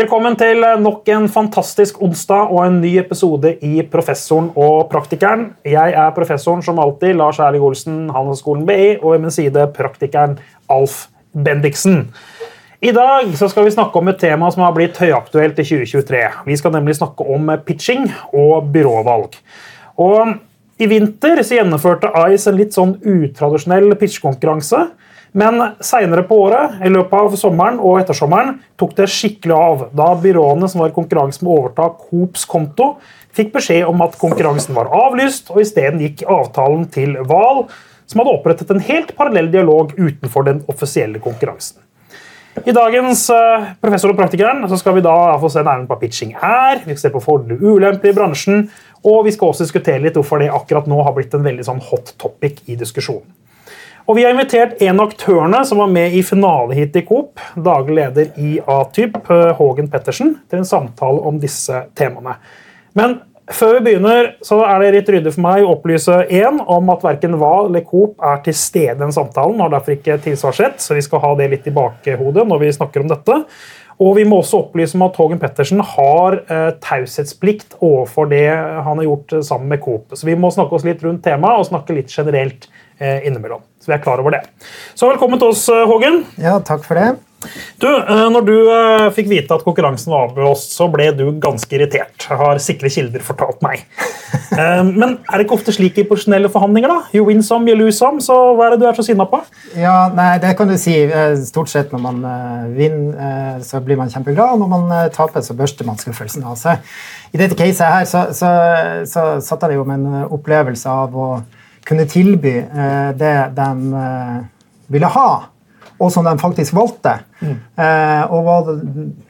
Velkommen til nok en fantastisk onsdag og en ny episode i Professoren og praktikeren. Jeg er professoren som alltid, Lars Erling Olsen, Handelsskolen BI, og ved min side praktikeren Alf Bendiksen. I dag skal vi snakke om et tema som har blitt høyaktuelt i 2023. Vi skal nemlig snakke om pitching og byråvalg. Og I vinter gjennomførte Ice en litt sånn utradisjonell pitchkonkurranse men seinere på året, i løpet av sommeren og ettersommeren, tok det skikkelig av da byråene som var i konkurranse med å overta Coops konto, fikk beskjed om at konkurransen var avlyst, og isteden gikk avtalen til Val, som hadde opprettet en helt parallell dialog utenfor den offisielle konkurransen. I dagens uh, Professor og praktikeren så skal vi da få se nærmere på pitching er, vi skal se på fordeler og ulemper i bransjen, og vi skal også diskutere litt hvorfor det akkurat nå har blitt en veldig sånn hot topic i diskusjonen. Og Vi har invitert en av aktørene som var med i finalehit i Coop, daglig leder i A-typ, eh, Hågen Pettersen, til en samtale om disse temaene. Men før vi begynner, så er det litt ryddig for meg å opplyse en om at verken Val eller Coop er til stede i den samtalen, har derfor ikke tilsvarsrett, så vi skal ha det litt i bakhodet når vi snakker om dette. Og vi må også opplyse om at Hågen Pettersen har eh, taushetsplikt overfor det han har gjort eh, sammen med Coop. Så vi må snakke oss litt rundt temaet og snakke litt generelt innimellom. Så vi er klar over det. Så velkommen til oss, eh, Hågen. Ja, takk for det. Du, eh, når du fikk vite at konkurransen var avblåst, så ble du ganske irritert. har sikre kilder fortalt meg. Men er det ikke ofte slik i porsjonelle forhandlinger? da? You win some, you lose some. Så hva er det du er så sinna på? Ja, nei, Det kan du si. Stort sett når man vinner, så blir man kjempeglad. Og når man taper, så børster man skuffelsen av seg. I dette caset her så, så, så satt jeg jo med en opplevelse av å kunne tilby eh, det de eh, ville ha, og som de faktisk valgte. Mm. Eh, og var,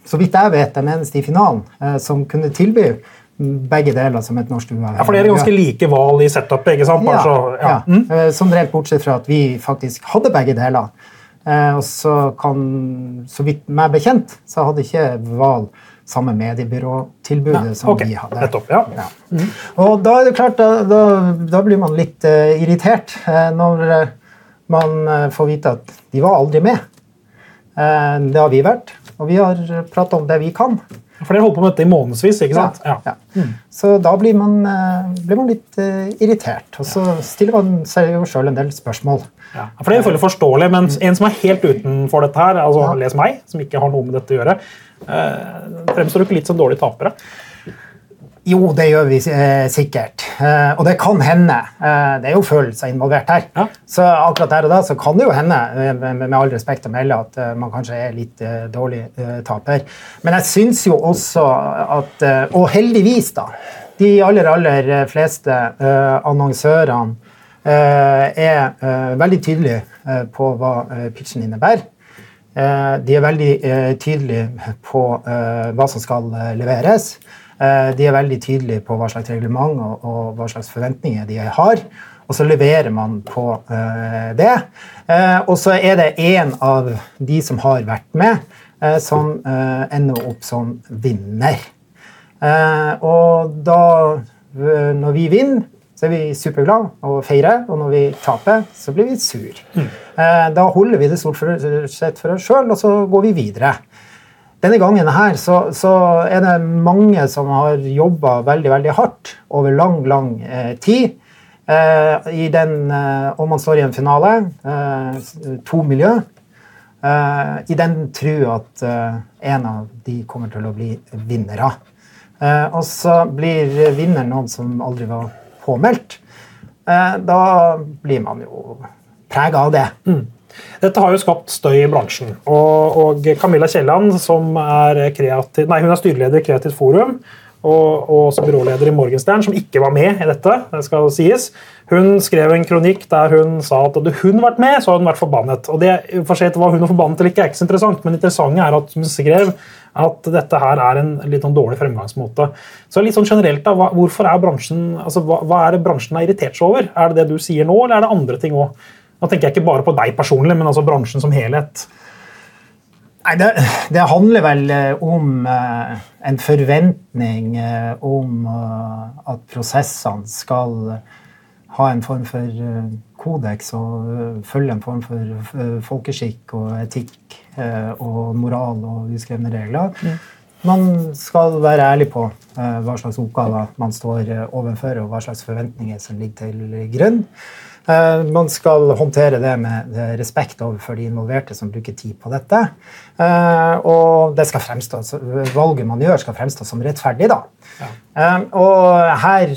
så vidt jeg vet, den eneste i finalen som kunne tilby begge deler som et norsk uavhengig. Ja, For dere er ganske like valg i setupet? ikke sant? Ja, så, ja. ja. Mm. Som rent bortsett fra at vi faktisk hadde begge deler. Og så kan, så vidt meg bekjent, så hadde ikke Val samme mediebyråtilbudet ja, som okay. vi hadde. Nettopp, ja. ja. Mm. Og da er det klart, da, da, da blir man litt uh, irritert uh, når uh, man får vite at de var aldri med. det har vi vært, og vi har prata om det vi kan. For dere holdt på med dette i månedsvis, ikke sant? Ja. ja. Mm. Så da blir man, blir man litt irritert. Og så stiller man seg jo sjøl en del spørsmål. Ja, for det er selvfølgelig forståelig, men en som er helt utenfor dette her, altså les meg, som ikke har noe med dette å gjøre, uh, fremstår du ikke litt som dårlige tapere? Jo, det gjør vi eh, sikkert. Eh, og det kan hende. Eh, det er jo følelser involvert her. Ja. Så akkurat der og da så kan det jo hende, eh, med, med all respekt å melde, at uh, man kanskje er litt uh, dårlig taper. Men jeg syns jo også at Og heldigvis, da. De aller, aller fleste annonsørene er veldig tydelige på hva pitchen innebærer. Eh, de er veldig eh, tydelige på eh, hva som skal leveres. De er veldig tydelige på hva slags reglement og, og hva slags forventninger de har. Og så leverer man på det. Og så er det en av de som har vært med, som ender opp som vinner. Og da, når vi vinner så er vi superglade og feirer, og når vi taper, så blir vi sur. Mm. Eh, da holder vi det stort sett for oss sjøl, og så går vi videre. Denne gangen her så, så er det mange som har jobba veldig veldig hardt over lang, lang eh, tid. Eh, i den, eh, om man står i en finale, eh, to miljø, eh, i den tro at en av de kommer til å bli vinnere. og så blir vinneren noen som aldri var påmeldt, eh, da blir man jo prega av det. Mm. Dette har jo skapt støy i bransjen. Og, og Camilla Kielland, som er, kreativ, nei, er styreleder i Kreativt Forum, og, og som byråleder i Morgenstern, som ikke var med i dette. det skal sies. Hun skrev en kronikk der hun sa at hadde hun vært med, så hadde hun vært forbannet. Og det, for seg, Hva hun er forbannet eller ikke, er ikke så interessant, men interessant er at hun skrev at dette her er en litt sånn dårlig fremgangsmåte. Så litt sånn generelt da, hvorfor er bransjen, altså, hva, hva, er det bransjen er irritert seg over? Er det det du sier nå, eller er det andre ting òg? Nå tenker jeg ikke bare på deg personlig, men altså bransjen som helhet. Nei, det, det, handler vel eh, om eh, en forventning eh, om uh, at prosessene skal ha en form for kodeks og følge en form for folkeskikk og etikk og moral og uskrevne regler. Mm. Man skal være ærlig på uh, hva slags oppgaver man står uh, overfor, og hva slags forventninger som ligger til grunn. Uh, man skal håndtere det med respekt overfor de involverte som bruker tid på dette. og det skal fremstå, valget man gjør, skal fremstå som rettferdig. Da. Ja. og her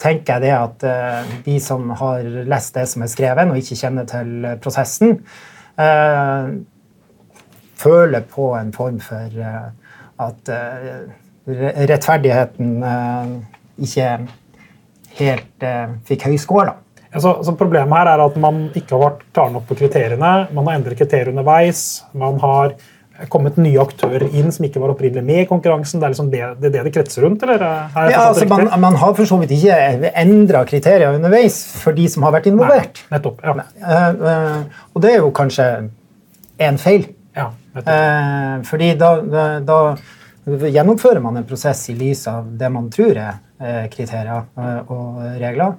tenker jeg det at de som har lest det som er skrevet, og ikke kjenner til prosessen, føler på en form for at rettferdigheten ikke helt fikk høy score. da. Ja, så, så, Problemet her er at man ikke har vært klar nok på kriteriene. Man har endret kriterier underveis. Man har kommet nye aktører inn som ikke var opprinnelig med i konkurransen. Det er liksom det det, det, det kretser rundt? eller? ja, altså man, man, har for så vidt ikke endra kriterier underveis for de som har vært involvert. Nei, nettopp, ja. Uh, uh, og det er jo kanskje en feil. Ja, eh, fordi da, da, da, gjennomfører man en prosess i lys av det man tror er kriterier og regler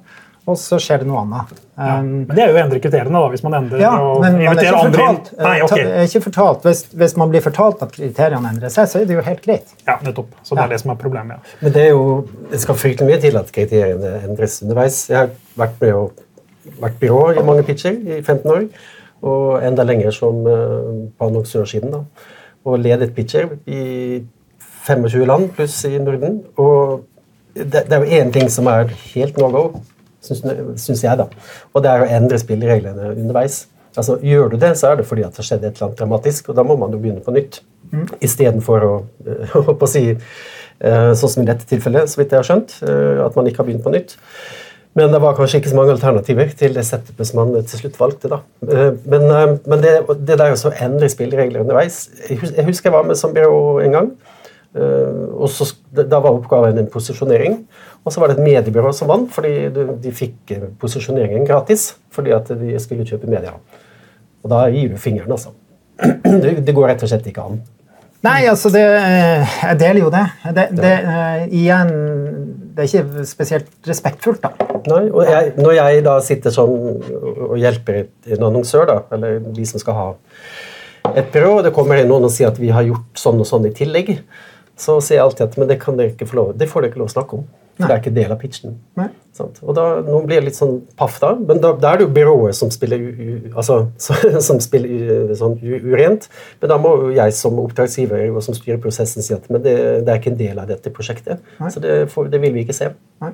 og så skjer det noe annet. Ja, um, men Det er jo å endre kriteriene, da, hvis man endrer ja, og men man er ikke fortalt, Nei, okay. er ikke fortalt. Hvis, hvis, man blir fortalt at kriteriene endrer seg, så er det jo helt greit. Ja, nettopp. Så det er det som er problemet. Ja. Men det er jo, det skal fryktelig mye til at kriteriene endres underveis. Jeg har vært med og vært byrå i mange pitcher i 15 år, og enda lenger som uh, på annonsørsiden. da, Og ledet pitcher i 25 land pluss i Norden. og det, det er jo én ting som er helt no go syns jeg, da. Og det er å endre spillereglene underveis. Altså, Gjør du det, så er det fordi at det skjedde et eller annet dramatisk, og da må man jo begynne på nytt. Mm. Istedenfor å, å si eh, sånn som i dette tilfellet, så vidt jeg har skjønt, eh, at man ikke har begynt på nytt. Men det var kanskje ikke så mange alternativer til det setupet som til slutt valgte. da. Eh, men, men det, det, der å endre spilleregler underveis Jeg husker jeg var med som byrå en gang. og så, Da var oppgaven en posisjonering. Og så var det et mediebyrå som vant, fordi de fikk eh, posisjoneringen gratis. Fordi at de skulle kjøpe media. Og da gir du fingeren, altså. Det går rett og slett ikke an. Nei, altså det, eh, Jeg deler jo det. det, det uh, igjen, det er ikke spesielt respektfullt, da. Nei, og jeg, Når jeg da sitter sånn og hjelper en annonsør, da, eller de som skal ha et byrå, og det kommer inn noen og sier at vi har gjort sånn og sånn i tillegg, så sier jeg alltid at men det kan dere ikke få lov, det får dere ikke lov å snakke om. For det er ikke del av pitchen. Og da, Nå blir det litt sånn paff, da. Men da, da er det jo byrået som spiller, u, altså, som spiller sånn urent. Men da må jo jeg som oppdragsgiver og som styrer prosessen si at men det, det, er ikke en del av dette prosjektet. Nei. Så det, for, det, vil vi ikke se. Nei.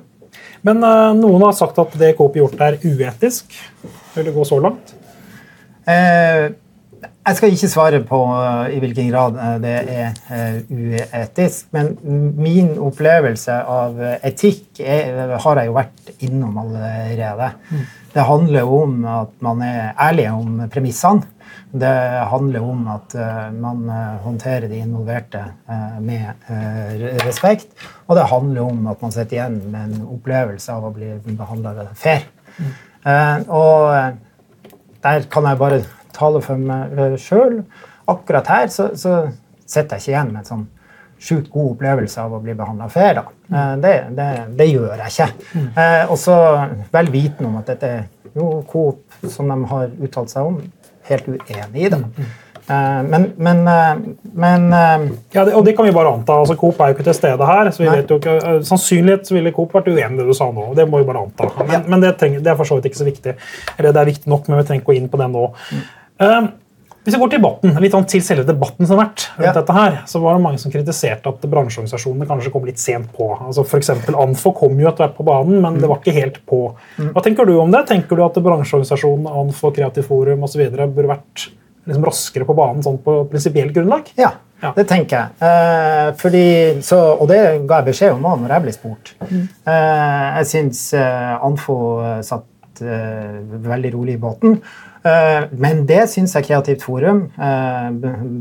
Men uh, noen har sagt at det KP gjort er uetisk. Vil det gå så langt? Eh, jeg skal ikke svare på uh, i hvilken grad uh, det er uh, uetisk, men min opplevelse av etikk er, har jeg jo vært innom allerede. Mm. Det handler om at man er ærlig om premissene. Det handler om at man håndterer de involverte med respekt. Og det handler om at man sitter igjen med en opplevelse av å bli behandla fair. Mm. Og der kan jeg bare tale for meg eh, sjøl. Akkurat her så, så, sitter jeg ikke igjen med en sånn sjukt god opplevelse av å bli behandla fair. Da. Det, det, det, gjør jeg ikke. Eh, og så vel vitende om at dette er jo Coop, som de har uttalt seg om, helt uenig i det. Eh, men, men, men Ja, det, Og det kan vi bare anta. altså Coop er jo ikke til stede her. så vi nei. vet jo ikke, Sannsynlighet ville Coop vært uenig i det du sa nå. Det må vi bare anta. Men, ja. men det, trenger, det, er for så vidt ikke så viktig. Eller det er viktig nok, men vi trenger ikke gå inn på det nå. Mm. Um, hvis vi går til debatten, litt sånn til selve debatten som har vært, rundt ja. dette her, så var det mange som kritiserte at bransjeorganisasjonene kanskje kom litt sent på. Altså for eksempel, Anfo kom jo etter hvert på banen, men mm. det var ikke helt på. Mm. Hva tenker du om det? Tenker du at bransjeorganisasjonen, Anfo, Kreativt Forum osv. burde vært liksom raskere på banen sånn på prinsipielt grunnlag? Ja, ja, det tenker jeg. Eh, fordi, så, og det ga jeg beskjed om når jeg ble spurt. Mm. Eh, jeg syns eh, Anfo satt eh, veldig rolig i båten. Eh, men det syns jeg Kreativt Forum, eh,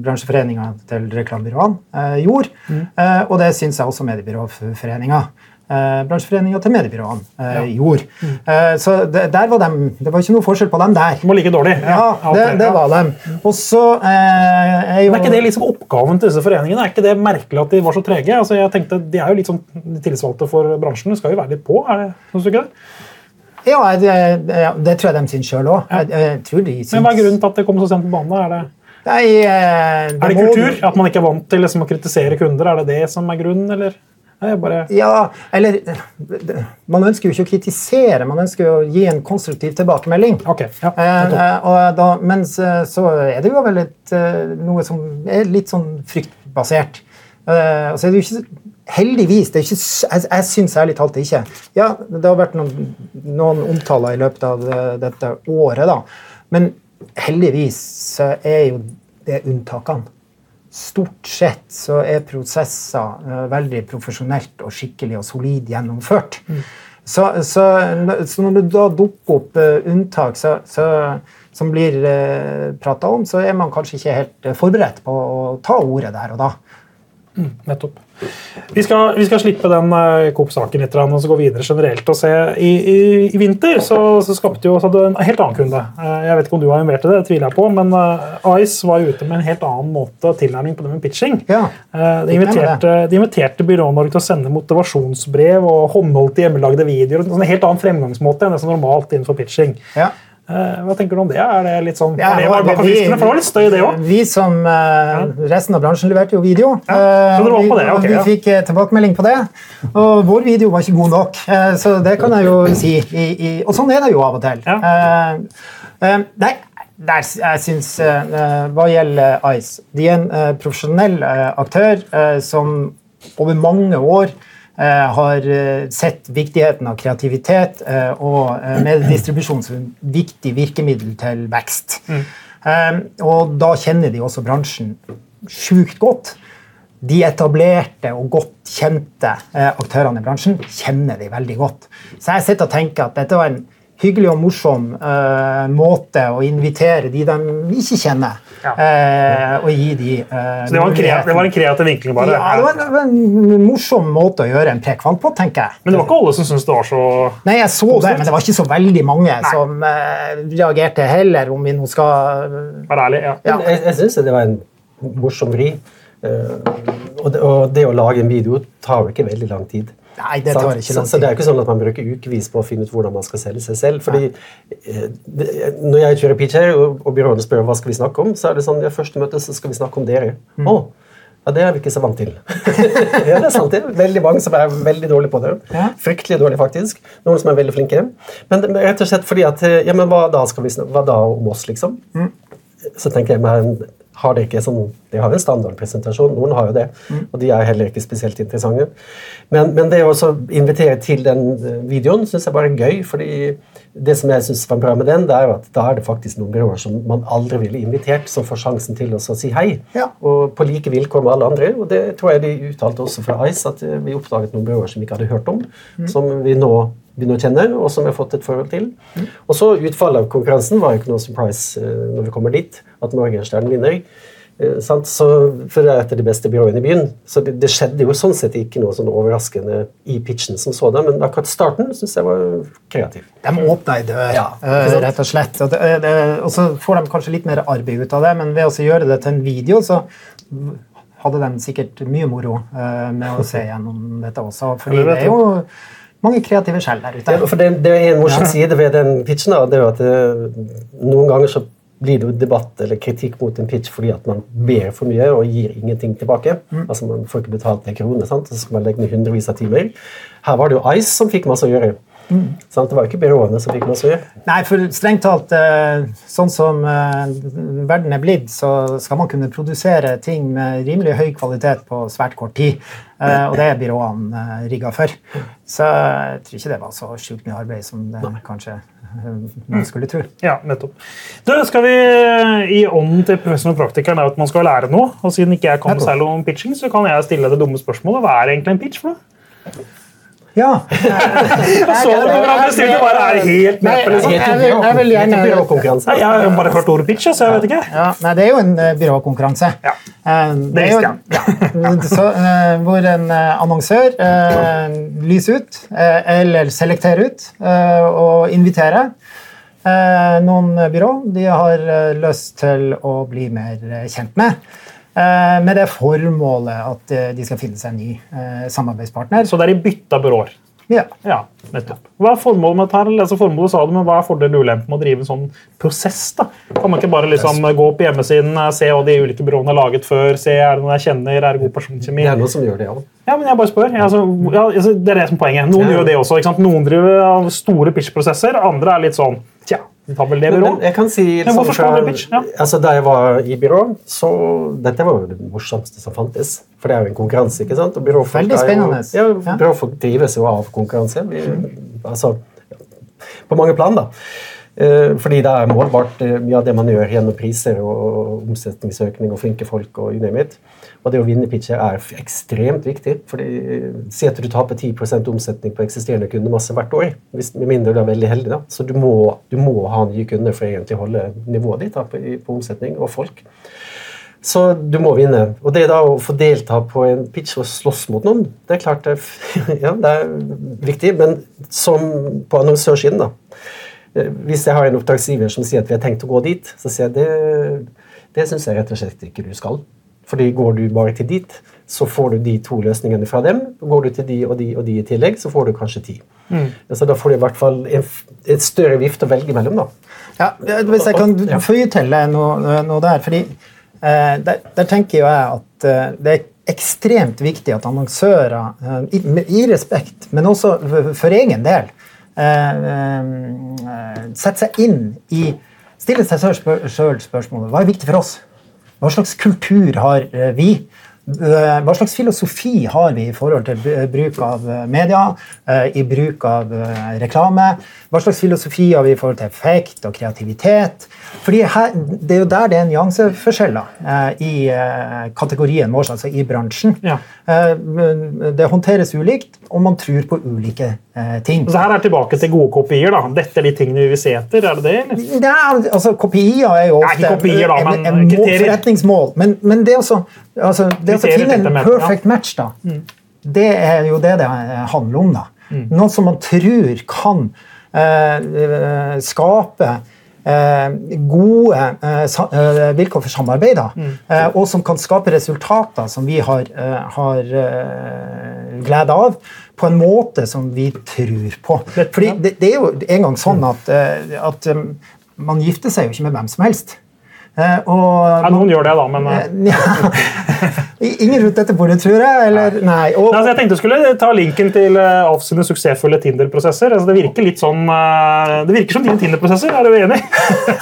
bransjeforeninga til reklamebyråene, eh, gjorde. Mm. Og det syns jeg også Mediebyråforeninga. Bransjeforeninga til mediebyråene ja. gjorde. Mm. Så det, der var de, det var ikke noe forskjell på dem der. De var like dårlig. Ja, ja det, det, var dem. Og så er jo... Men Er ikke det liksom oppgaven til disse foreningene? Er ikke det merkelig at de var så trege? Altså, jeg tenkte, De er jo litt sånn tillitsvalgte for bransjen, de skal jo være litt på? er det, synes du ikke det? Ja, det, det, tror jeg de syns sjøl òg. Men hva er grunnen til at det kommer så sent på banen? Er det Nei, det Er det kultur? At man ikke er vant til liksom, å kritisere kunder? Er det det som er grunnen, eller? Nei, bare... Ja, eller Man ønsker jo ikke å kritisere, man ønsker jo å gi en konstruktiv tilbakemelding. Ok, ja. Eh, eh, og da, mens eh, så er det jo vel et, eh, noe som er litt sånn fryktbasert. Eh, og så er det jo ikke Heldigvis. det er ikke, Jeg, jeg syns ærlig talt det ikke. Ja, det har vært noen, noen omtaler i løpet av det, dette året, da. Men heldigvis så er jo det unntakene. Stort sett så er prosesser uh, veldig profesjonelt og skikkelig og solid gjennomført. Så, så, så når det da dukker opp uh, unntak så, som blir uh, prata om, så er man kanskje ikke helt eh, forberedt på å ta ordet der og da. Nettopp. Vi skal, vi skal slippe den uh, Coop-saken litt og så gå videre generelt. og se. I, i, i vinter så, så skapte jo så en helt annen kunde. Eh, jeg vet ikke om du var involvert i det, det tviler jeg på, men eh, Ice var ute med en helt annen måte tilnærming på det med pitching. Ja, de, inviterte, de inviterte Norge til å sende motivasjonsbrev og håndholdte hjemmelagde videoer. En sånn helt annen fremgangsmåte enn det som normalt innenfor pitching. Ja. Eh, hva tenker du om det? Er det litt sånn, Ja, det var det- vi, For litt støy, det. Vi som eh, resten av bransjen leverte jo video. Ja, eh, så dere var på vi, det, ok, og vi fikk eh, tilbakemelding på det. Og vår video var ikke god nok, eh, så det kan jeg jo si. I, i, og sånn er det jo av og til. Ja. Eh, eh, nei, der, jeg syns eh, Hva gjelder Ice De er en eh, profesjonell eh, aktør eh, som over mange år eh, har eh, sett viktigheten av kreativitet eh, og eh, mediedistribusjon som et viktig virkemiddel til vekst. Mm. og da kjenner de også bransjen sjukt godt. De etablerte og godt kjente eh, aktørene i bransjen kjenner de veldig godt. Så jeg sitter og tenker at dette var en hyggelig og morsom eh, måte å invitere de de ikke kjenner, Ja. eh, og gi de eh, Så det var, en kreativ, det var en kreativ vinkling, bare. ja, det var, en, det var en morsom måte å gjøre en prekvant på, tenker jeg. Men det var ikke alle som syntes det var så Nei, jeg så det, men det var ikke så veldig mange som eh, reagerte heller, om vi nå skal Være Vær ærlig. Ja. Ja. Jeg, jeg syns det var en morsom vri. Eh, og, det, og det å lage en video tar jo ikke veldig lang tid. Nei, det tar ikke lang tid. så det er ikke sånn at man bruker ukevis på å finne ut hvordan man skal selge seg selv. fordi eh, Når jeg kjører pitch her, og, byråene spør hva skal vi snakke om, så er det sånn ja, første møte så skal vi snakke om dere. Mm. Oh, ja, Det er vi ikke så vant til. ja, det er sant. det er Veldig mange som er veldig dårlige på det. Ja. Fryktelig dårlige, faktisk. Noen som er veldig flinke. Men rett og slett fordi at eh, ja, men hva da skal vi snakke, hva da om oss, liksom? Mm. Så tenker jeg, men har det ikke sånn, de har en standardpresentasjon, noen har jo det, Mm. og de er heller ikke spesielt interessante. Men, men det å invitere til den eh, videoen syns jeg bare er gøy, fordi det som jeg synes var bra med den, det er jo at da er det faktisk noen byråer som man aldri ville invitert, som får sjansen til å si hei. Ja. Og på like vilkår med alle andre. Og det tror jeg de uttalte også fra Ice, at eh, vi oppdaget noen byråer som vi ikke hadde hørt om, Mm. som vi nå, vi å kjenne, og som jeg har fått et forhold til. Og så utfallet av konkurransen var jo ikke noe surprise eh, når vi kommer dit, at Morgenstern vinner. Eh, sant? Så, for det er et av de beste byråene i byen. Så det, det skjedde jo sånn sett ikke noe sånn overraskende i pitchen som sådan, men akkurat starten syns jeg var kreativ. De åpna ei dør, Ja, eh, rett og slett. Og, det, det, og så får de kanskje litt mer arbeid ut av det, men ved å gjøre det til en video, så hadde de sikkert mye moro eh, med å se gjennom dette også. Fordi det er jo mange kreative skjell der ute. Ja, for det, det er en morsom side ved den pitchen. Da, det er jo at det, Noen ganger så blir det jo debatt eller kritikk mot en pitch fordi at man ber for mye og gir ingenting tilbake. Altså Man får ikke betalt en krone, sant? så skal man legge ned hundrevis av timer. Her var det jo Ice som fikk masse å gjøre. Sant? Det var jo ikke byråene som fikk noe å gjøre. Nei, for strengt talt, eh, sånn som eh, verden er blitt, så skal man kunne produsere ting med rimelig høy kvalitet på svært kort tid. Eh, Og det er byråene rigga for. Så jeg tror ikke det var så sjukt mye arbeid som det kanskje man skulle tro. Ja, nettopp. Da skal vi I ånden til professoren og praktikeren er at man skal lære noe. og Siden ikke jeg kan særlig om pitching, så kan jeg stille det dumme spørsmålet. Hva er egentlig en pitch for noe? Ja. Jeg så det på hverandre stilte bare er helt Nei, liksom. jeg vil, jeg vil gjerne byråkonkurranse. Nei, Jeg har bare hørt ordet pitch, så jeg vet ikke. ja, Nei, det er jo en eh, byråkonkurranse. Ja. Eh, Det er jo- Ja, så, eh, hvor en eh, annonsør uh, lyser ut, eller selekterer ut, eh, og inviterer eh, noen byrå de har eh, lyst til å bli mer eh, kjent med. Eh, Med det formålet at eh, de skal finne seg en ny eh, samarbeidspartner. Så det er i bytte av byråer. Ja. Ja, nettopp. Hva er formålet med dette? Altså formålet sa du, men hva er fordelen og ulempen med å drive en sånn prosess? da? Kan man ikke bare liksom gå på hjemmesiden, se hva de ulike byråene har laget før, se er det noen jeg kjenner, er det god personkjemi? Det er noen som gjør det, ja. Ja, men jeg bare spør. Ja, altså, ja, altså, det er det som er poenget. Noen Ja. gjør det også. ikke sant? Noen driver store pitchprosesser, andre er litt sånn Tar vel det Men, men byrået. jeg kan si Men sånn skal fra- du? Ja. altså, Da jeg var i byrå, så Dette var jo det morsomste som fantes. For det er jo en konkurranse. ikke sant? Og byråfolk Veldig er jo- spennende. Ja, Ja. Byråfolk drives jo av konkurranse. Vi, altså, på mange plan, da. Eh, Fordi det er målbart eh, mye av det man gjør gjennom priser og omsetningsøkning og flinke folk. og you name it. Og det å vinne pitcher er ekstremt viktig. fordi eh, at du taper 10% omsetning på eksisterende kundemasse hvert år. Hvis, med mindre du er veldig heldig. da. Så du må, du må ha nye kunder for å holde nivået ditt da, på, på omsetning og folk. Så du må vinne. Og det da å få delta på en pitch og slåss mot noen, det er klart det ja, det er viktig. Men som på annonsørsiden, da. Eh, Hvis jeg har en oppdragsgiver som sier at vi har tenkt å gå dit, så sier jeg det, det syns jeg rett og slett ikke du skal. Fordi går du bare til dit, så får du de to løsningene fra dem. Går du til de og de og de i tillegg, så får du kanskje ti. Så da får du i hvert fall en, et større vift å velge mellom. da. Ja, hvis jeg kan Ja. føye til noe, noe der. fordi eh, der, der tenker jo jeg at eh, det er ekstremt viktig at annonsører, eh, i, i respekt, men også for, for egen del, eh, eh, setter seg inn i Stiller seg sjøl spørsmålet hva er viktig for oss? Hva slags kultur har eh, vi? Eh, Hva slags filosofi har vi i forhold til bruk av eh, media, i bruk av reklame? Hva slags filosofi har vi i forhold til effekt og kreativitet? Fordi her, Det er jo der det er nyanseforskjeller eh, i eh, kategorien vår, altså i bransjen. Ja. Eh, Det håndteres ulikt, og man tror på ulike eh, ting. Så her er tilbake til gode kopier. da. Dette er de tingene vi vil se etter. er det det? eller? Ja, altså Kopier er jo ofte Nei, kopier da, en- men en må- kriterier. forretningsmål. Men, men det, også, altså, det å finne en perfect match, da, det er jo det det handler om. da. Mm. Noe som man tror kan skape eh, gode eh, sa, eh, vilkår for samarbeid, Mm. og som kan skape resultater som vi har, har glede av, på en måte som vi tror på. Fordi det, det er jo en gang sånn at, at man gifter seg jo ikke med hvem som helst. Og Ja, noen gjør det, da, men ja. Ingen rundt dette bordet, tror jeg. Eller, nei. Og, Nei, altså, jeg tenkte du skulle ta linken til uh, Alf sine suksessfulle Tinder-prosesser. Altså, det virker litt sånn, eh, det virker som dine Tinder-prosesser. Er du enig?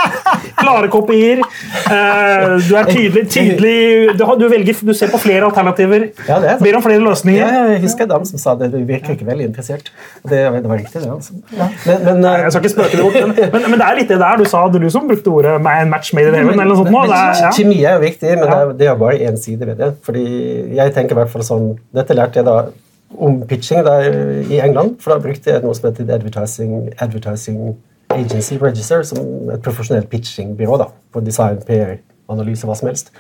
Klare kopier. eh, du er tydelig, tydelig du, du, velger, du ser på flere alternativer. Ja, det er. Ber om flere løsninger. Ja, jeg husker en dame som sa det. Du virker ikke veldig interessert. Det, det var riktig, det. altså. Men, men, Nei, Jeg skal ikke spøke det bort, men, men, men det er litt det der du sa, du som brukte ordet match made in heaven. eller noe sånt. Kjemi er jo viktig, men det er, er bare én side ved det. Fordi jeg tenker i hvert fall sånn, Dette lærte jeg da om pitching da, i England. For da brukte jeg noe som heter Advertising, Advertising Agency Register, som et profesjonelt pitchingbyrå da, på design, PR, analyse, hva som helst.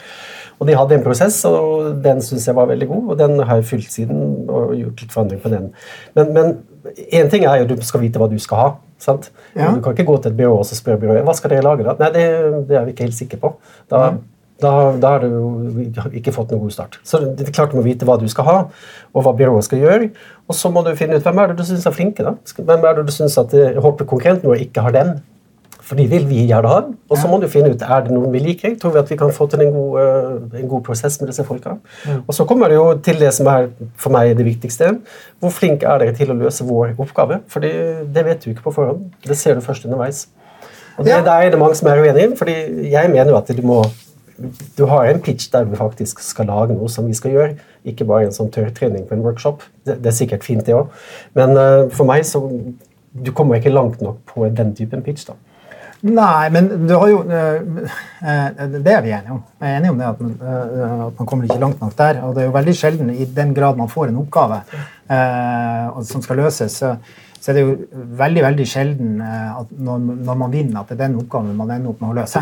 Og de hadde en prosess, og den syns jeg var veldig god, og den har jeg fulgt siden og gjort litt forandring på den. Men, men én ting er jo at du skal vite hva du skal ha. sant? Ja. Du kan ikke gå til et byrå og spørre byrået hva skal dere lage. da? Nei, det, det er vi ikke helt sikre på. Da, da, da har du ikke fått noen god start. Så det er klart Du må vite hva du skal ha, og hva byrået skal gjøre. Og så må du finne ut hvem er det du syns er flinke. da? Hvem er det du synes at eh, håper konkurrenten vår ikke har den? For de vil vi gjerne ha. Og så må du finne ut er det noen vi liker. Tror vi at vi kan få til en god, eh, en god prosess med disse folka. Og så kommer det jo til det som er for meg det viktigste. Hvor flink er dere til å løse vår oppgave? For det, vet du ikke på forhånd. Det ser du først underveis. Og det, Ja. Der er det mange som er uenige. fordi jeg mener jo at du må du har en pitch der vi faktisk skal lage noe som vi skal gjøre. Ikke bare en sånn tørrtrening på en workshop. Det, det er sikkert fint, det òg. Men uh, for meg så du kommer ikke langt nok på den typen pitch. da. Nei, men du har jo uh, Det er vi enige om. Jeg er enig om det at man, at man kommer ikke langt nok der. Og det er jo veldig sjelden, i den grad man får en oppgave som skal løses, så, så er det jo veldig veldig sjelden at når, når man vinner, at det er den oppgaven man ender opp med å løse.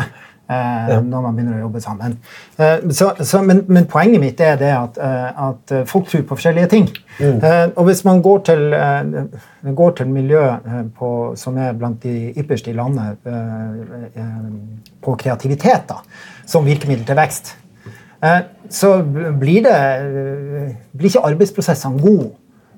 Øh, Når man begynner å jobbe sammen. Eh, så, så, men, men poenget mitt er det at, øh, at folk tror på forskjellige ting. Eh, og hvis man går til, eh, går til miljø eh, på, som er blant de ypperste i landet eh, eh, på kreativitet da, som virkemiddel til vekst, eh, så blir, det, eh, blir ikke arbeidsprosessene gode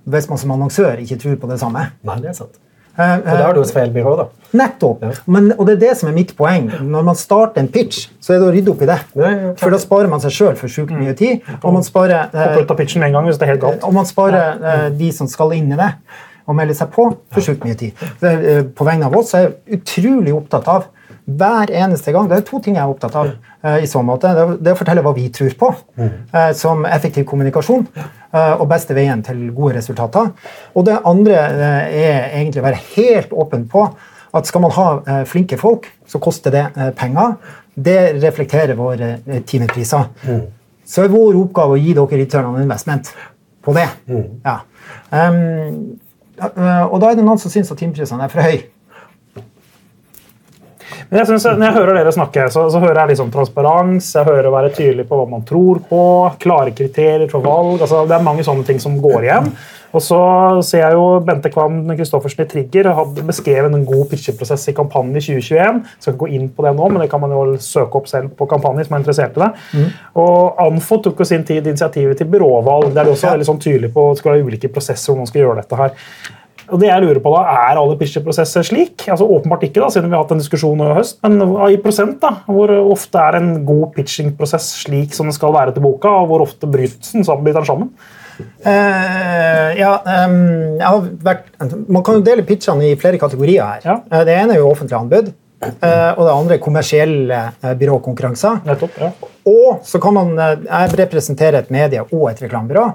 hvis man som annonsør ikke tror på det samme. Nei, det er sant. Eh, Og da er det hos feil byrå, da. Nettopp. Men, og det er det som er mitt poeng. Når man starter en pitch, så er det å rydde opp i det. Ja, ja. For da sparer man seg sjøl for sjukt mye tid. Og man sparer, eh, gang og man sparer eh, de som skal inn i det, og melder seg på, for sjukt mye tid. Eh, på vegne av oss er jeg utrolig opptatt av hver eneste gang, Det er to ting jeg er opptatt av. Uh, i så måte. Det Det å fortelle hva vi tror på, uh, som effektiv kommunikasjon. Uh, og beste veien til gode resultater. Og det andre er egentlig å være helt åpen på at skal man ha flinke folk, så koster det penger. Det reflekterer våre timepriser. Så er vår oppgave å gi dere return on investment på det. Ja. Um, og da er det noen som syns at timeprisene er for høye. Men jeg synes, Når jeg hører dere snakke, så, så hører jeg liksom transparens, jeg hører å være tydelig på hva man tror på, klare kriterier for valg. altså Det er mange sånne ting som går igjen. Og så ser jeg jo Bente Kvam Kristoffersen i Trigger hadde beskrevet en god pitcheprosess i kampanjen i 2021. Jeg Skal ikke gå inn på det nå, men det kan man jo søke opp selv på kampanjen som er interessert i det. Og Anfo tok jo sin tid initiativet til byråvalg. Der de også er veldig sånn tydelig på at det skal være ulike prosesser hvor man skal gjøre dette her. Og det jeg lurer på da, Er alle pitcheprosesser slik? Altså Åpenbart ikke, da, siden vi har hatt en diskusjon i høst. Men i prosent, da, hvor ofte er en god pitchingprosess slik som den skal være til boka, og hvor ofte bryter den sammen? Blir den sammen? Uh, ja, um, vært, man kan jo dele pitchene i flere kategorier her. Ja. Eh, det ene er jo offentlig anbud, og det andre er kommersielle eh, byråkonkurranser. Nettopp, ja. Og så kan man eh, Jeg representerer et medie og et reklamebyrå.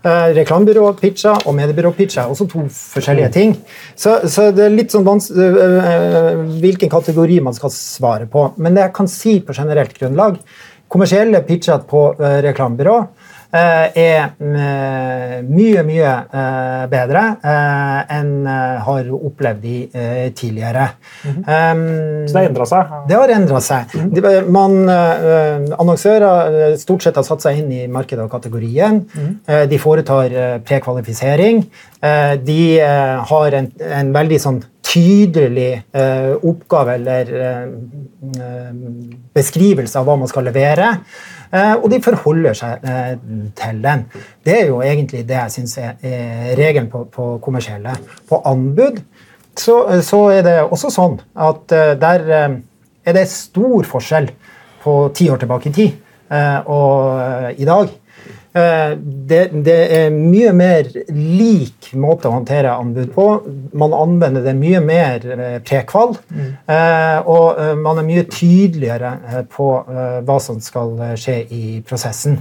Uh, reklamebyrå-pitcher og mediebyrå-pitcher er også to forskjellige ting. Så, så det er litt sånn vanskelig hvilken kategori man skal svare på. Men det jeg kan si på generelt grunnlag Kommersielle pitcher på eh, reklamebyrå eh, er eh, mye, mye eh, bedre eh, enn har opplevd de eh, tidligere. Um, Så det har endra seg? det har endra seg. De, man, eh, annonsører eh, stort sett har satt seg inn i markedet og kategorien. Eh, de foretar eh, prekvalifisering. Eh, de eh, har en, en veldig sånn tydelig eh, oppgave eller eh, eh, beskrivelse av hva man skal levere. Eh, og de forholder seg eh, til den. Det er jo egentlig det jeg syns er, regelen på, på kommersielle. På anbud så, så er det også sånn at eh, der eh, er det stor forskjell på ti år tilbake i tid eh, og eh, i dag. Eh, Det, det er mye mer lik måte å håndtere anbud på. Man anvender det mye mer prekvall, prekval. eh, Og eh, man er mye tydeligere eh, på eh, hva som skal eh, skje i prosessen.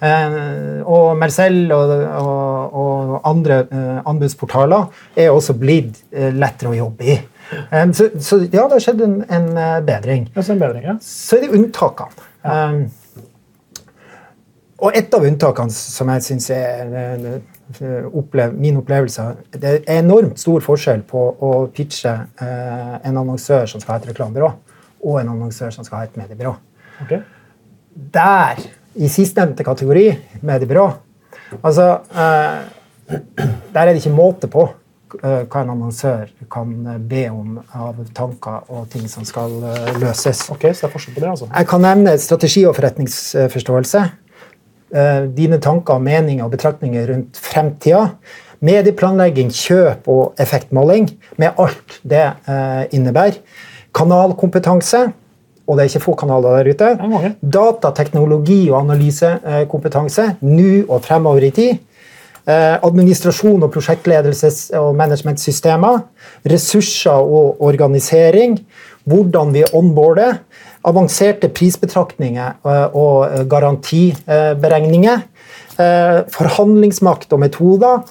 Eh, Og Mercell og, og, og andre eh, anbudsportaler er også blitt eh, lettere å jobbe i. Eh, Så, så ja, det har skjedd en, en eh, bedring. Det er en bedring, ja. Så er det unntakene. Um, og et av unntakene som jeg syns er eh, opplev, min opplevelse Det er enormt stor forskjell på å pitche eh, en annonsør som skal ha et reklamebyrå, og en annonsør som skal ha et mediebyrå. Ok. Der, i sistnevnte kategori, mediebyrå, altså eh, Der er det ikke måte på eh, hva en annonsør kan eh, be om av tanker og ting som skal eh, løses. Ok, Så det er forskjell på det, altså. Jeg kan nevne strategi og forretningsforståelse. Eh, Dine tanker, meninger og betraktninger rundt fremtida. Medieplanlegging, kjøp og effektmåling, med alt det eh, innebærer. Kanalkompetanse, og det er ikke få kanaler der ute. Det er mange. Data, teknologi og analysekompetanse, nå og fremover i tid. Eh, administrasjon og prosjektledelses- og managementsystemer. Ressurser og organisering. Hvordan vi onboarder. Avanserte prisbetraktninger eh, og eh, garantiberegninger. Eh, forhandlingsmakt og metoder.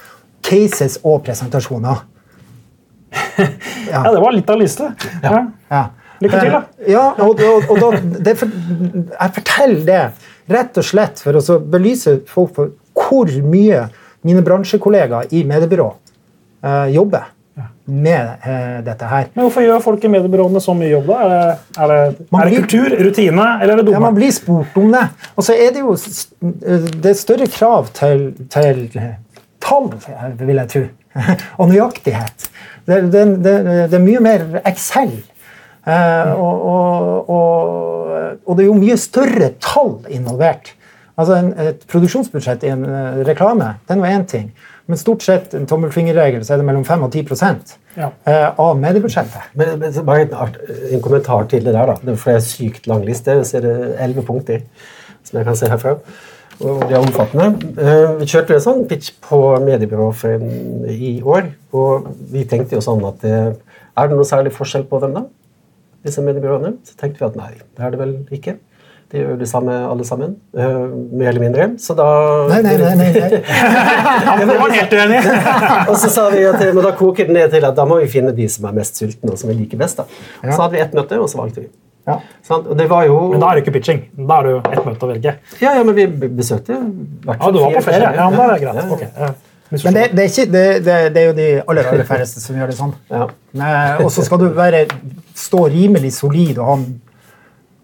Cases og presentasjoner. Ja, Det var litt av en liste. Ja. Ja. Lykke til, da. Ja, og, og, og da, det jeg forteller det rett og slett for å belyse folk for hvor mye mine bransjekollegaer i mediebyrå jobber med eh, dette her. Men hvorfor gjør folk i mediebyråene så mye jobb, da? Er det, er det, er det blir- kultur, rutine, eller er det Ja, man blir spurt om det. Og så er det jo det er større krav til, til tall, vil jeg tro, og nøyaktighet. Det, det, det, det er mye mer Excel. Eh, og, og, og, og det er jo mye større tall involvert. Altså en, Et produksjonsbudsjett i en eh, reklame det er nå én ting. Men stort sett en tommelfingerregel så er det mellom 5 og 10 Ja. eh, av mediebudsjettet. Men, men så bare en, art- en kommentar til det der. da. Det er For det er sykt lang liste, så er det elleve punkter som jeg kan se herfra. Og det er omfattende. Eh, Vi kjørte en sånn pitch på mediebyrå i år, og vi tenkte jo sånn at det, Er det noe særlig forskjell på dem, da? Disse mediebyråene? Så tenkte vi at nei, det er det vel ikke. De gjør det samme alle sammen, Uh, mer eller mindre. Så da Nei, nei, nei. nei, nei. Det var helt uenig. og så sa vi at men da koker det ned til at da må vi finne de som er mest sultne og som vi liker best. da. Ja. Så hadde vi ett møte, og så valgte vi. Ja. Sånn, Og det var jo Men da er det ikke pitching. Da er det jo ett møte å velge. Ja, ja, men vi besøkte jo hvert Ja, du var på ferie. Ja, men da er det greit. Ja, ja. Men det, det, er ikke, det, det, det er jo de aller, aller færreste som gjør det sånn. Ja. Eh, Og så skal du være, stå rimelig solid og ha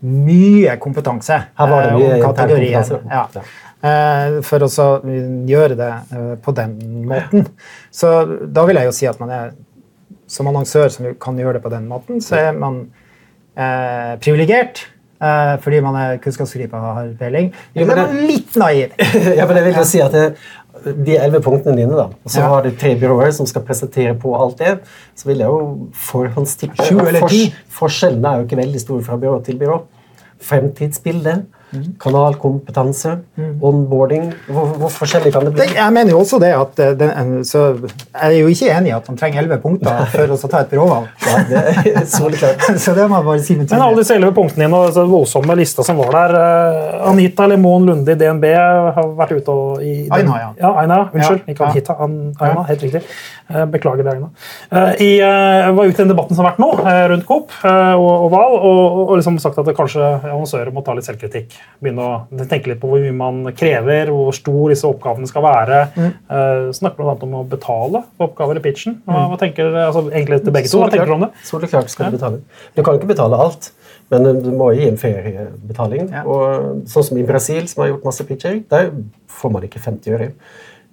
mye kompetanse Her var det eh, mye om intern kompetanse. Ja. Eh, For å gjøre det eh, på den måten. Så da vil jeg jo si at man er som annonsør som kan gjøre det på den måten, så er man eh, privilegert. Eh, fordi man er kunnskapsgriper og har peiling. Eller er man litt naiv. ja, men jeg vil jo si at det, De elleve punktene dine, da, og så Ja. har du tre byråer som skal presentere på alt det, så vil jeg jo forhåndstippe. Forskjellene er jo ikke veldig store fra byrå til byrå. Fremtidsbilde, Mm. kanalkompetanse, onboarding hvor, hvor forskjellig kan det bli? Jeg mener jo også det at eh, den, så Jeg er jo ikke enig i at man trenger elleve punkter for å ta et byråvalg. Ja, det er soleklart. Så det må jeg bare si med Men alle disse elleve punktene dine og den voldsomme lista som var der eh, Anita Lemon Lunde i DNB har vært ute og i den- Aina, ja. ja. Aina, unnskyld. Ja, Ikke. Anita. An, Aina, helt riktig. Eh, Beklager det, Aina. Eh, I, eh, var ute i den debatten som har vært nå, rundt Coop og, og Val, og, og liksom sagt at kanskje annonsører må ta litt selvkritikk. Begynne å tenke litt på hvor mye man krever, hvor stor disse oppgavene skal være. Mm. Uh, snakker bl.a. om å betale for oppgaver i pitchen. Hva, hva tenker altså, egentlig til begge to? Hva tenker du om det? Soleklart skal du betale. Du kan ikke betale alt, men du må gi en feriebetaling. Ja. Og sånn som i Brasil, som har gjort masse pitcher, der får man ikke 50 øre.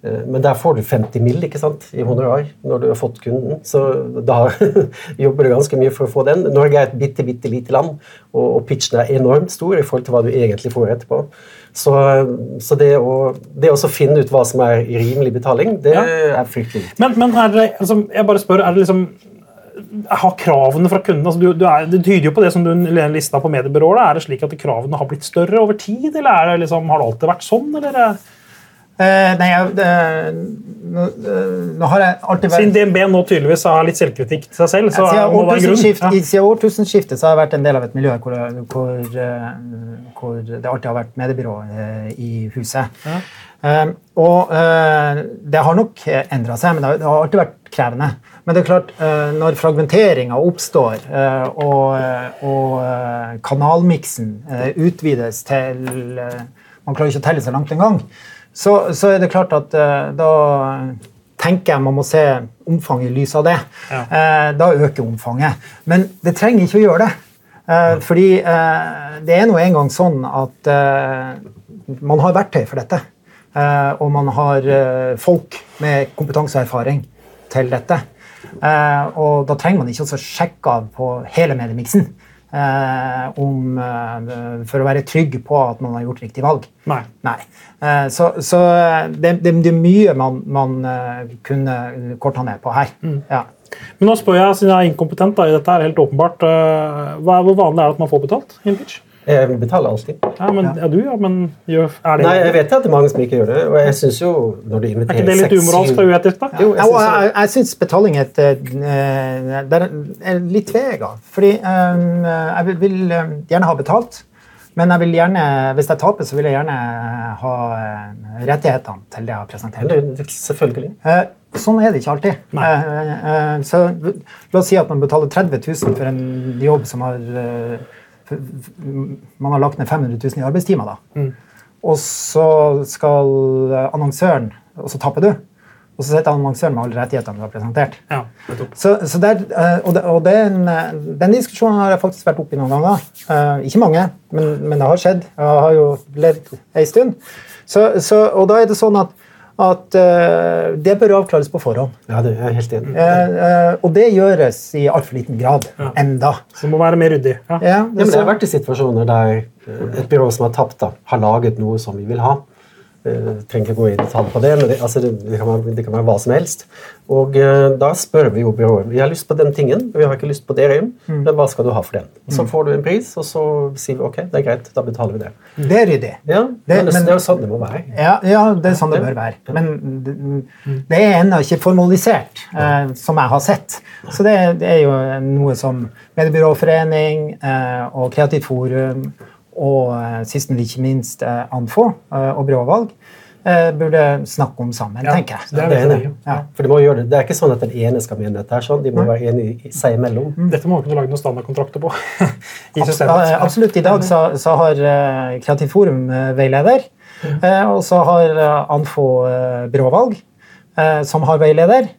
Eh, Men der får du 50 mill. ikke sant, i honorar når du har fått kunden. Så da jobber du ganske mye for å få den. Norge er et bitte, bitte lite land, og, og pitchen er enormt stor i forhold til hva du egentlig får etterpå. Så, så det å det å finne ut hva som er rimelig betaling, det Ja. er fryktelig viktig. Men, men er det, altså, jeg bare spør, er det liksom har kravene fra kundene altså, du, du er, Det tyder jo på det som du lista på mediebyråer. Er det slik at kravene har blitt større over tid, eller er det liksom, har det alltid vært sånn? eller? Eh, nei, jeg, det, nå, eh, nå har jeg alltid vært Siden DNB nå tydeligvis har litt selvkritikk til seg selv, så siden, må det grunn. årtusenskift, Ja. siden årtusenskiftet så har jeg vært en del av et miljø hvor, hvor, eh, hvor det alltid har vært mediebyrå eh, i huset. Ja. Eh, og uh, det har nok endra seg, men det har, det har alltid vært krevende. Men det er klart, uh, når fragmenteringa oppstår, uh, og, og kanalmiksen utvides til Man klarer ikke å telle så langt engang. Så, så er det klart at uh, da tenker jeg man må se omfanget i lys av det. Ja. Uh, da øker omfanget. Men det trenger ikke å gjøre det. Eh, fordi det er nå engang sånn at man har verktøy for dette. Og man har folk med kompetanse og erfaring til dette. Og da trenger man ikke å sjekke av på hele mediemiksen om, eh, for å være trygg på at man har gjort riktig valg. Nei. Nei. Eh, Så, så det, det, det er mye man, man eh, kunne korta ned på her. Ja. Men nå spør jeg, siden jeg er inkompetent da, i dette, er helt åpenbart, eh, hva, hvor vanlig er det at man får betalt i en pitch? Jeg betaler alltid. Ja, men, ja. du, ja, men gjør, er det Nei, jeg vet at det er mange som ikke gjør det, og jeg synes jo når du Er ikke det litt umoralsk og uetisk, da? Jo, jeg synes jeg, jo- jeg syns betaling er, et, eh, det er litt vega. Fordi um, jeg vil, vil eh, gjerne ha betalt, men jeg vil gjerne, hvis jeg taper, så vil jeg gjerne ha eh, rettighetene til det jeg har presentert. Selvfølgelig. Eh, Sånn er det ikke alltid. Nei. Eh, eh, Så La oss si at man betaler 30 000 for en jobb som har eh, Man har lagt ned 500 000 i arbeidstimer. da. Mm. Og så skal eh, annonsøren Og så tapper du. Og så sitter annonsøren med alle rettighetene du har presentert. Ja. Så, så der, eh, og det, og den, eh, den diskusjonen har jeg faktisk vært oppi noen ganger. Ikke mange, men, men det har skjedd. Jeg har jo levd ei stund. Så, så, og da er det sånn at, at uh, det bør avklares på forhånd. Ja, det er helt enig. Uh, uh, og det gjøres i altfor liten grad Ja. enda. Så det må være mer ryddig. Ja. Ja, Ja, men det har vært i situasjoner der et byrå som har tapt, da, har laget noe som vi vil ha. Uh, trenger ikke gå i detalj på det, men det, altså det, det, kan være, det, kan være, hva som helst. Og uh, Da spør vi jo byrået vi har lyst på den tingen, vi har ikke lyst på det mm. men hva skal du ha for den? Og Så mm. får du en pris, og så sier vi ok, det er greit, da betaler vi det. Det er ryddig. Ja, det, men, det, er jo sånn det må være. Ja, ja det er sånn det bør være. Men det er ennå ikke formalisert, uh, som jeg har sett. Så det, er jo noe som Mediebyråforening og Kreativt Forum og eh, sist, men ikke minst eh, Anfo eh, og byråvalg burde snakke om sammen, ja, tenker jeg. Det er, det, er ja. For de må gjøre det. det er ikke sånn at den ene skal mene dette. her, sånn. De må være enige seg imellom. Mm. Dette må man kunne lage noen standardkontrakter på. i systemet. Absolutt. I dag så, så har Kreativt Forum veileder. Mm. Og så har Anfo byråvalg, som har veileder.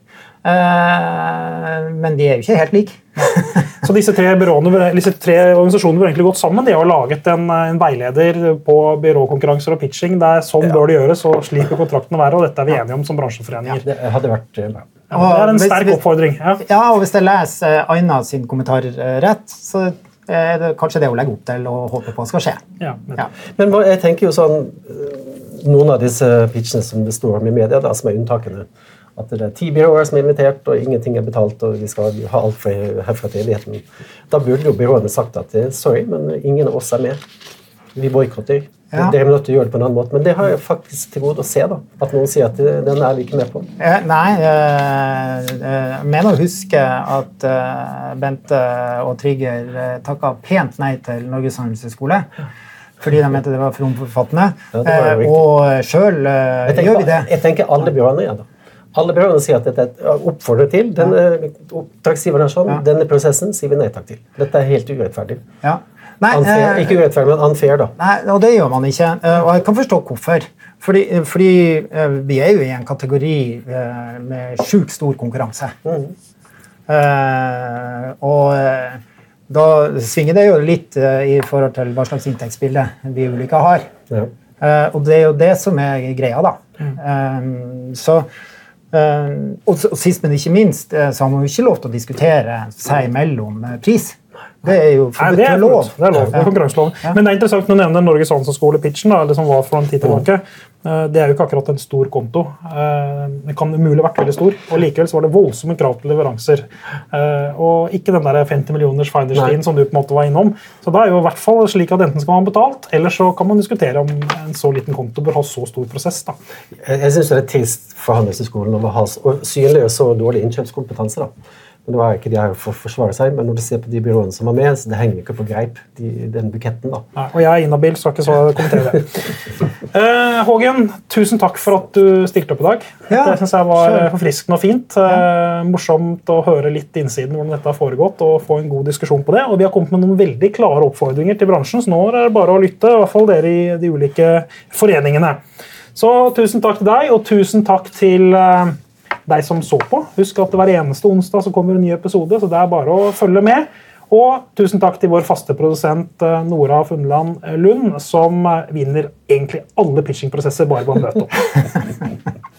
Men de er jo ikke helt like. Så disse tre, byråene, disse tre organisasjonene burde egentlig gått sammen. De har laget en, en veileder på byråkonkurranser og pitching. Der sånn ja. bør det gjøres, og slik bør kontraktene være. og Dette er vi enige om som bransjeforeninger. Ja, det hadde vært eh, bra. Ja, det er en sterk hvis, oppfordring. Ja. ja, og Hvis jeg leser eh, Aina sin kommentar eh, rett, så er det kanskje det hun legger opp til og håper på skal skje. Ja, ja. Men jeg tenker jo sånn, Noen av disse pitchene som det står om i media, da, som er unntakene at det er ti byråer som er invitert, og ingenting er betalt, og vi skal ha alt herfra til evigheten. Da burde jo byråene sagt at eh, sorry, men ingen av oss er med. Vi boikotter. Ja. Dere må gjøre det på en annen måte. Men det har jeg faktisk til gode å se. da, At noen sier at den er vi ikke med på. Eh, nei, eh, jeg mener å huske at Bente og Trigger takka pent nei til Norges handelshøyskole. Fordi de mente det var for omfattende. Ja, og sjøl gjør vi det. Jeg tenker alle byråene igjen, da. Alle prøver å si at dette er oppfordret til. Denne, oppdragsgiveren er sånn, denne prosessen sier vi nei takk til. Dette er helt urettferdig. Ja. Nei, unfair, eh, ikke urettferdig, men unfair, da. Nei, og det gjør man ikke. Eh, og jeg kan forstå hvorfor. Fordi, fordi eh, vi er jo i en kategori eh, med sjukt stor konkurranse. Mm. Uh, og da svinger det jo litt i forhold til hva slags inntektsbilde vi ulike har. Ja. og det er jo det som er greia, da. Mm. så Eh, og, sist, men ikke minst, eh, så har man jo ikke lov til å diskutere seg imellom eh, pris. Det er jo forbudt det er lov. Det er lov, det er konkurranselov. Men det er interessant å nevne Norges handelshøyskole-pitchen, som var for en tid tilbake. Det er jo ikke akkurat en stor konto. Det kan umulig vært veldig stor. Og likevel så var det voldsomme krav til leveranser. Og ikke den der 50 millioners finderstien som du på en måte var innom. Så da er jo i hvert fall slik at enten skal man betalt, eller så kan man diskutere om en så liten konto bør ha så stor prosess. da. Jeg syns det er trist for Handelshøyskolen å synliggjøre så dårlig innkjøpskompetanse. da. Men det var ikke de her for å forsvare seg, men når du ser på de byråene som var med, så det henger ikke på greip, de, den buketten. da. Nei, og jeg er inhabil, så ikke så kommentere det. uh, Hågen, tusen takk for at du stilte opp i dag. Ja, det synes jeg var sure. forfriskende og fint. Uh, morsomt å høre litt innsiden hvordan dette har foregått, og få en god diskusjon på det. Og vi har kommet med noen veldig klare oppfordringer til bransjen, så nå er det bare å lytte, i hvert fall dere i de ulike foreningene. Så tusen takk til deg, og tusen takk til uh, deg som så på. Husk at hver eneste onsdag så kommer en ny episode, så det er bare å følge med. Og tusen takk til vår faste produsent eh, Nora Funland Lund, som eh, vinner egentlig alle pitchingprosesser bare på en møte.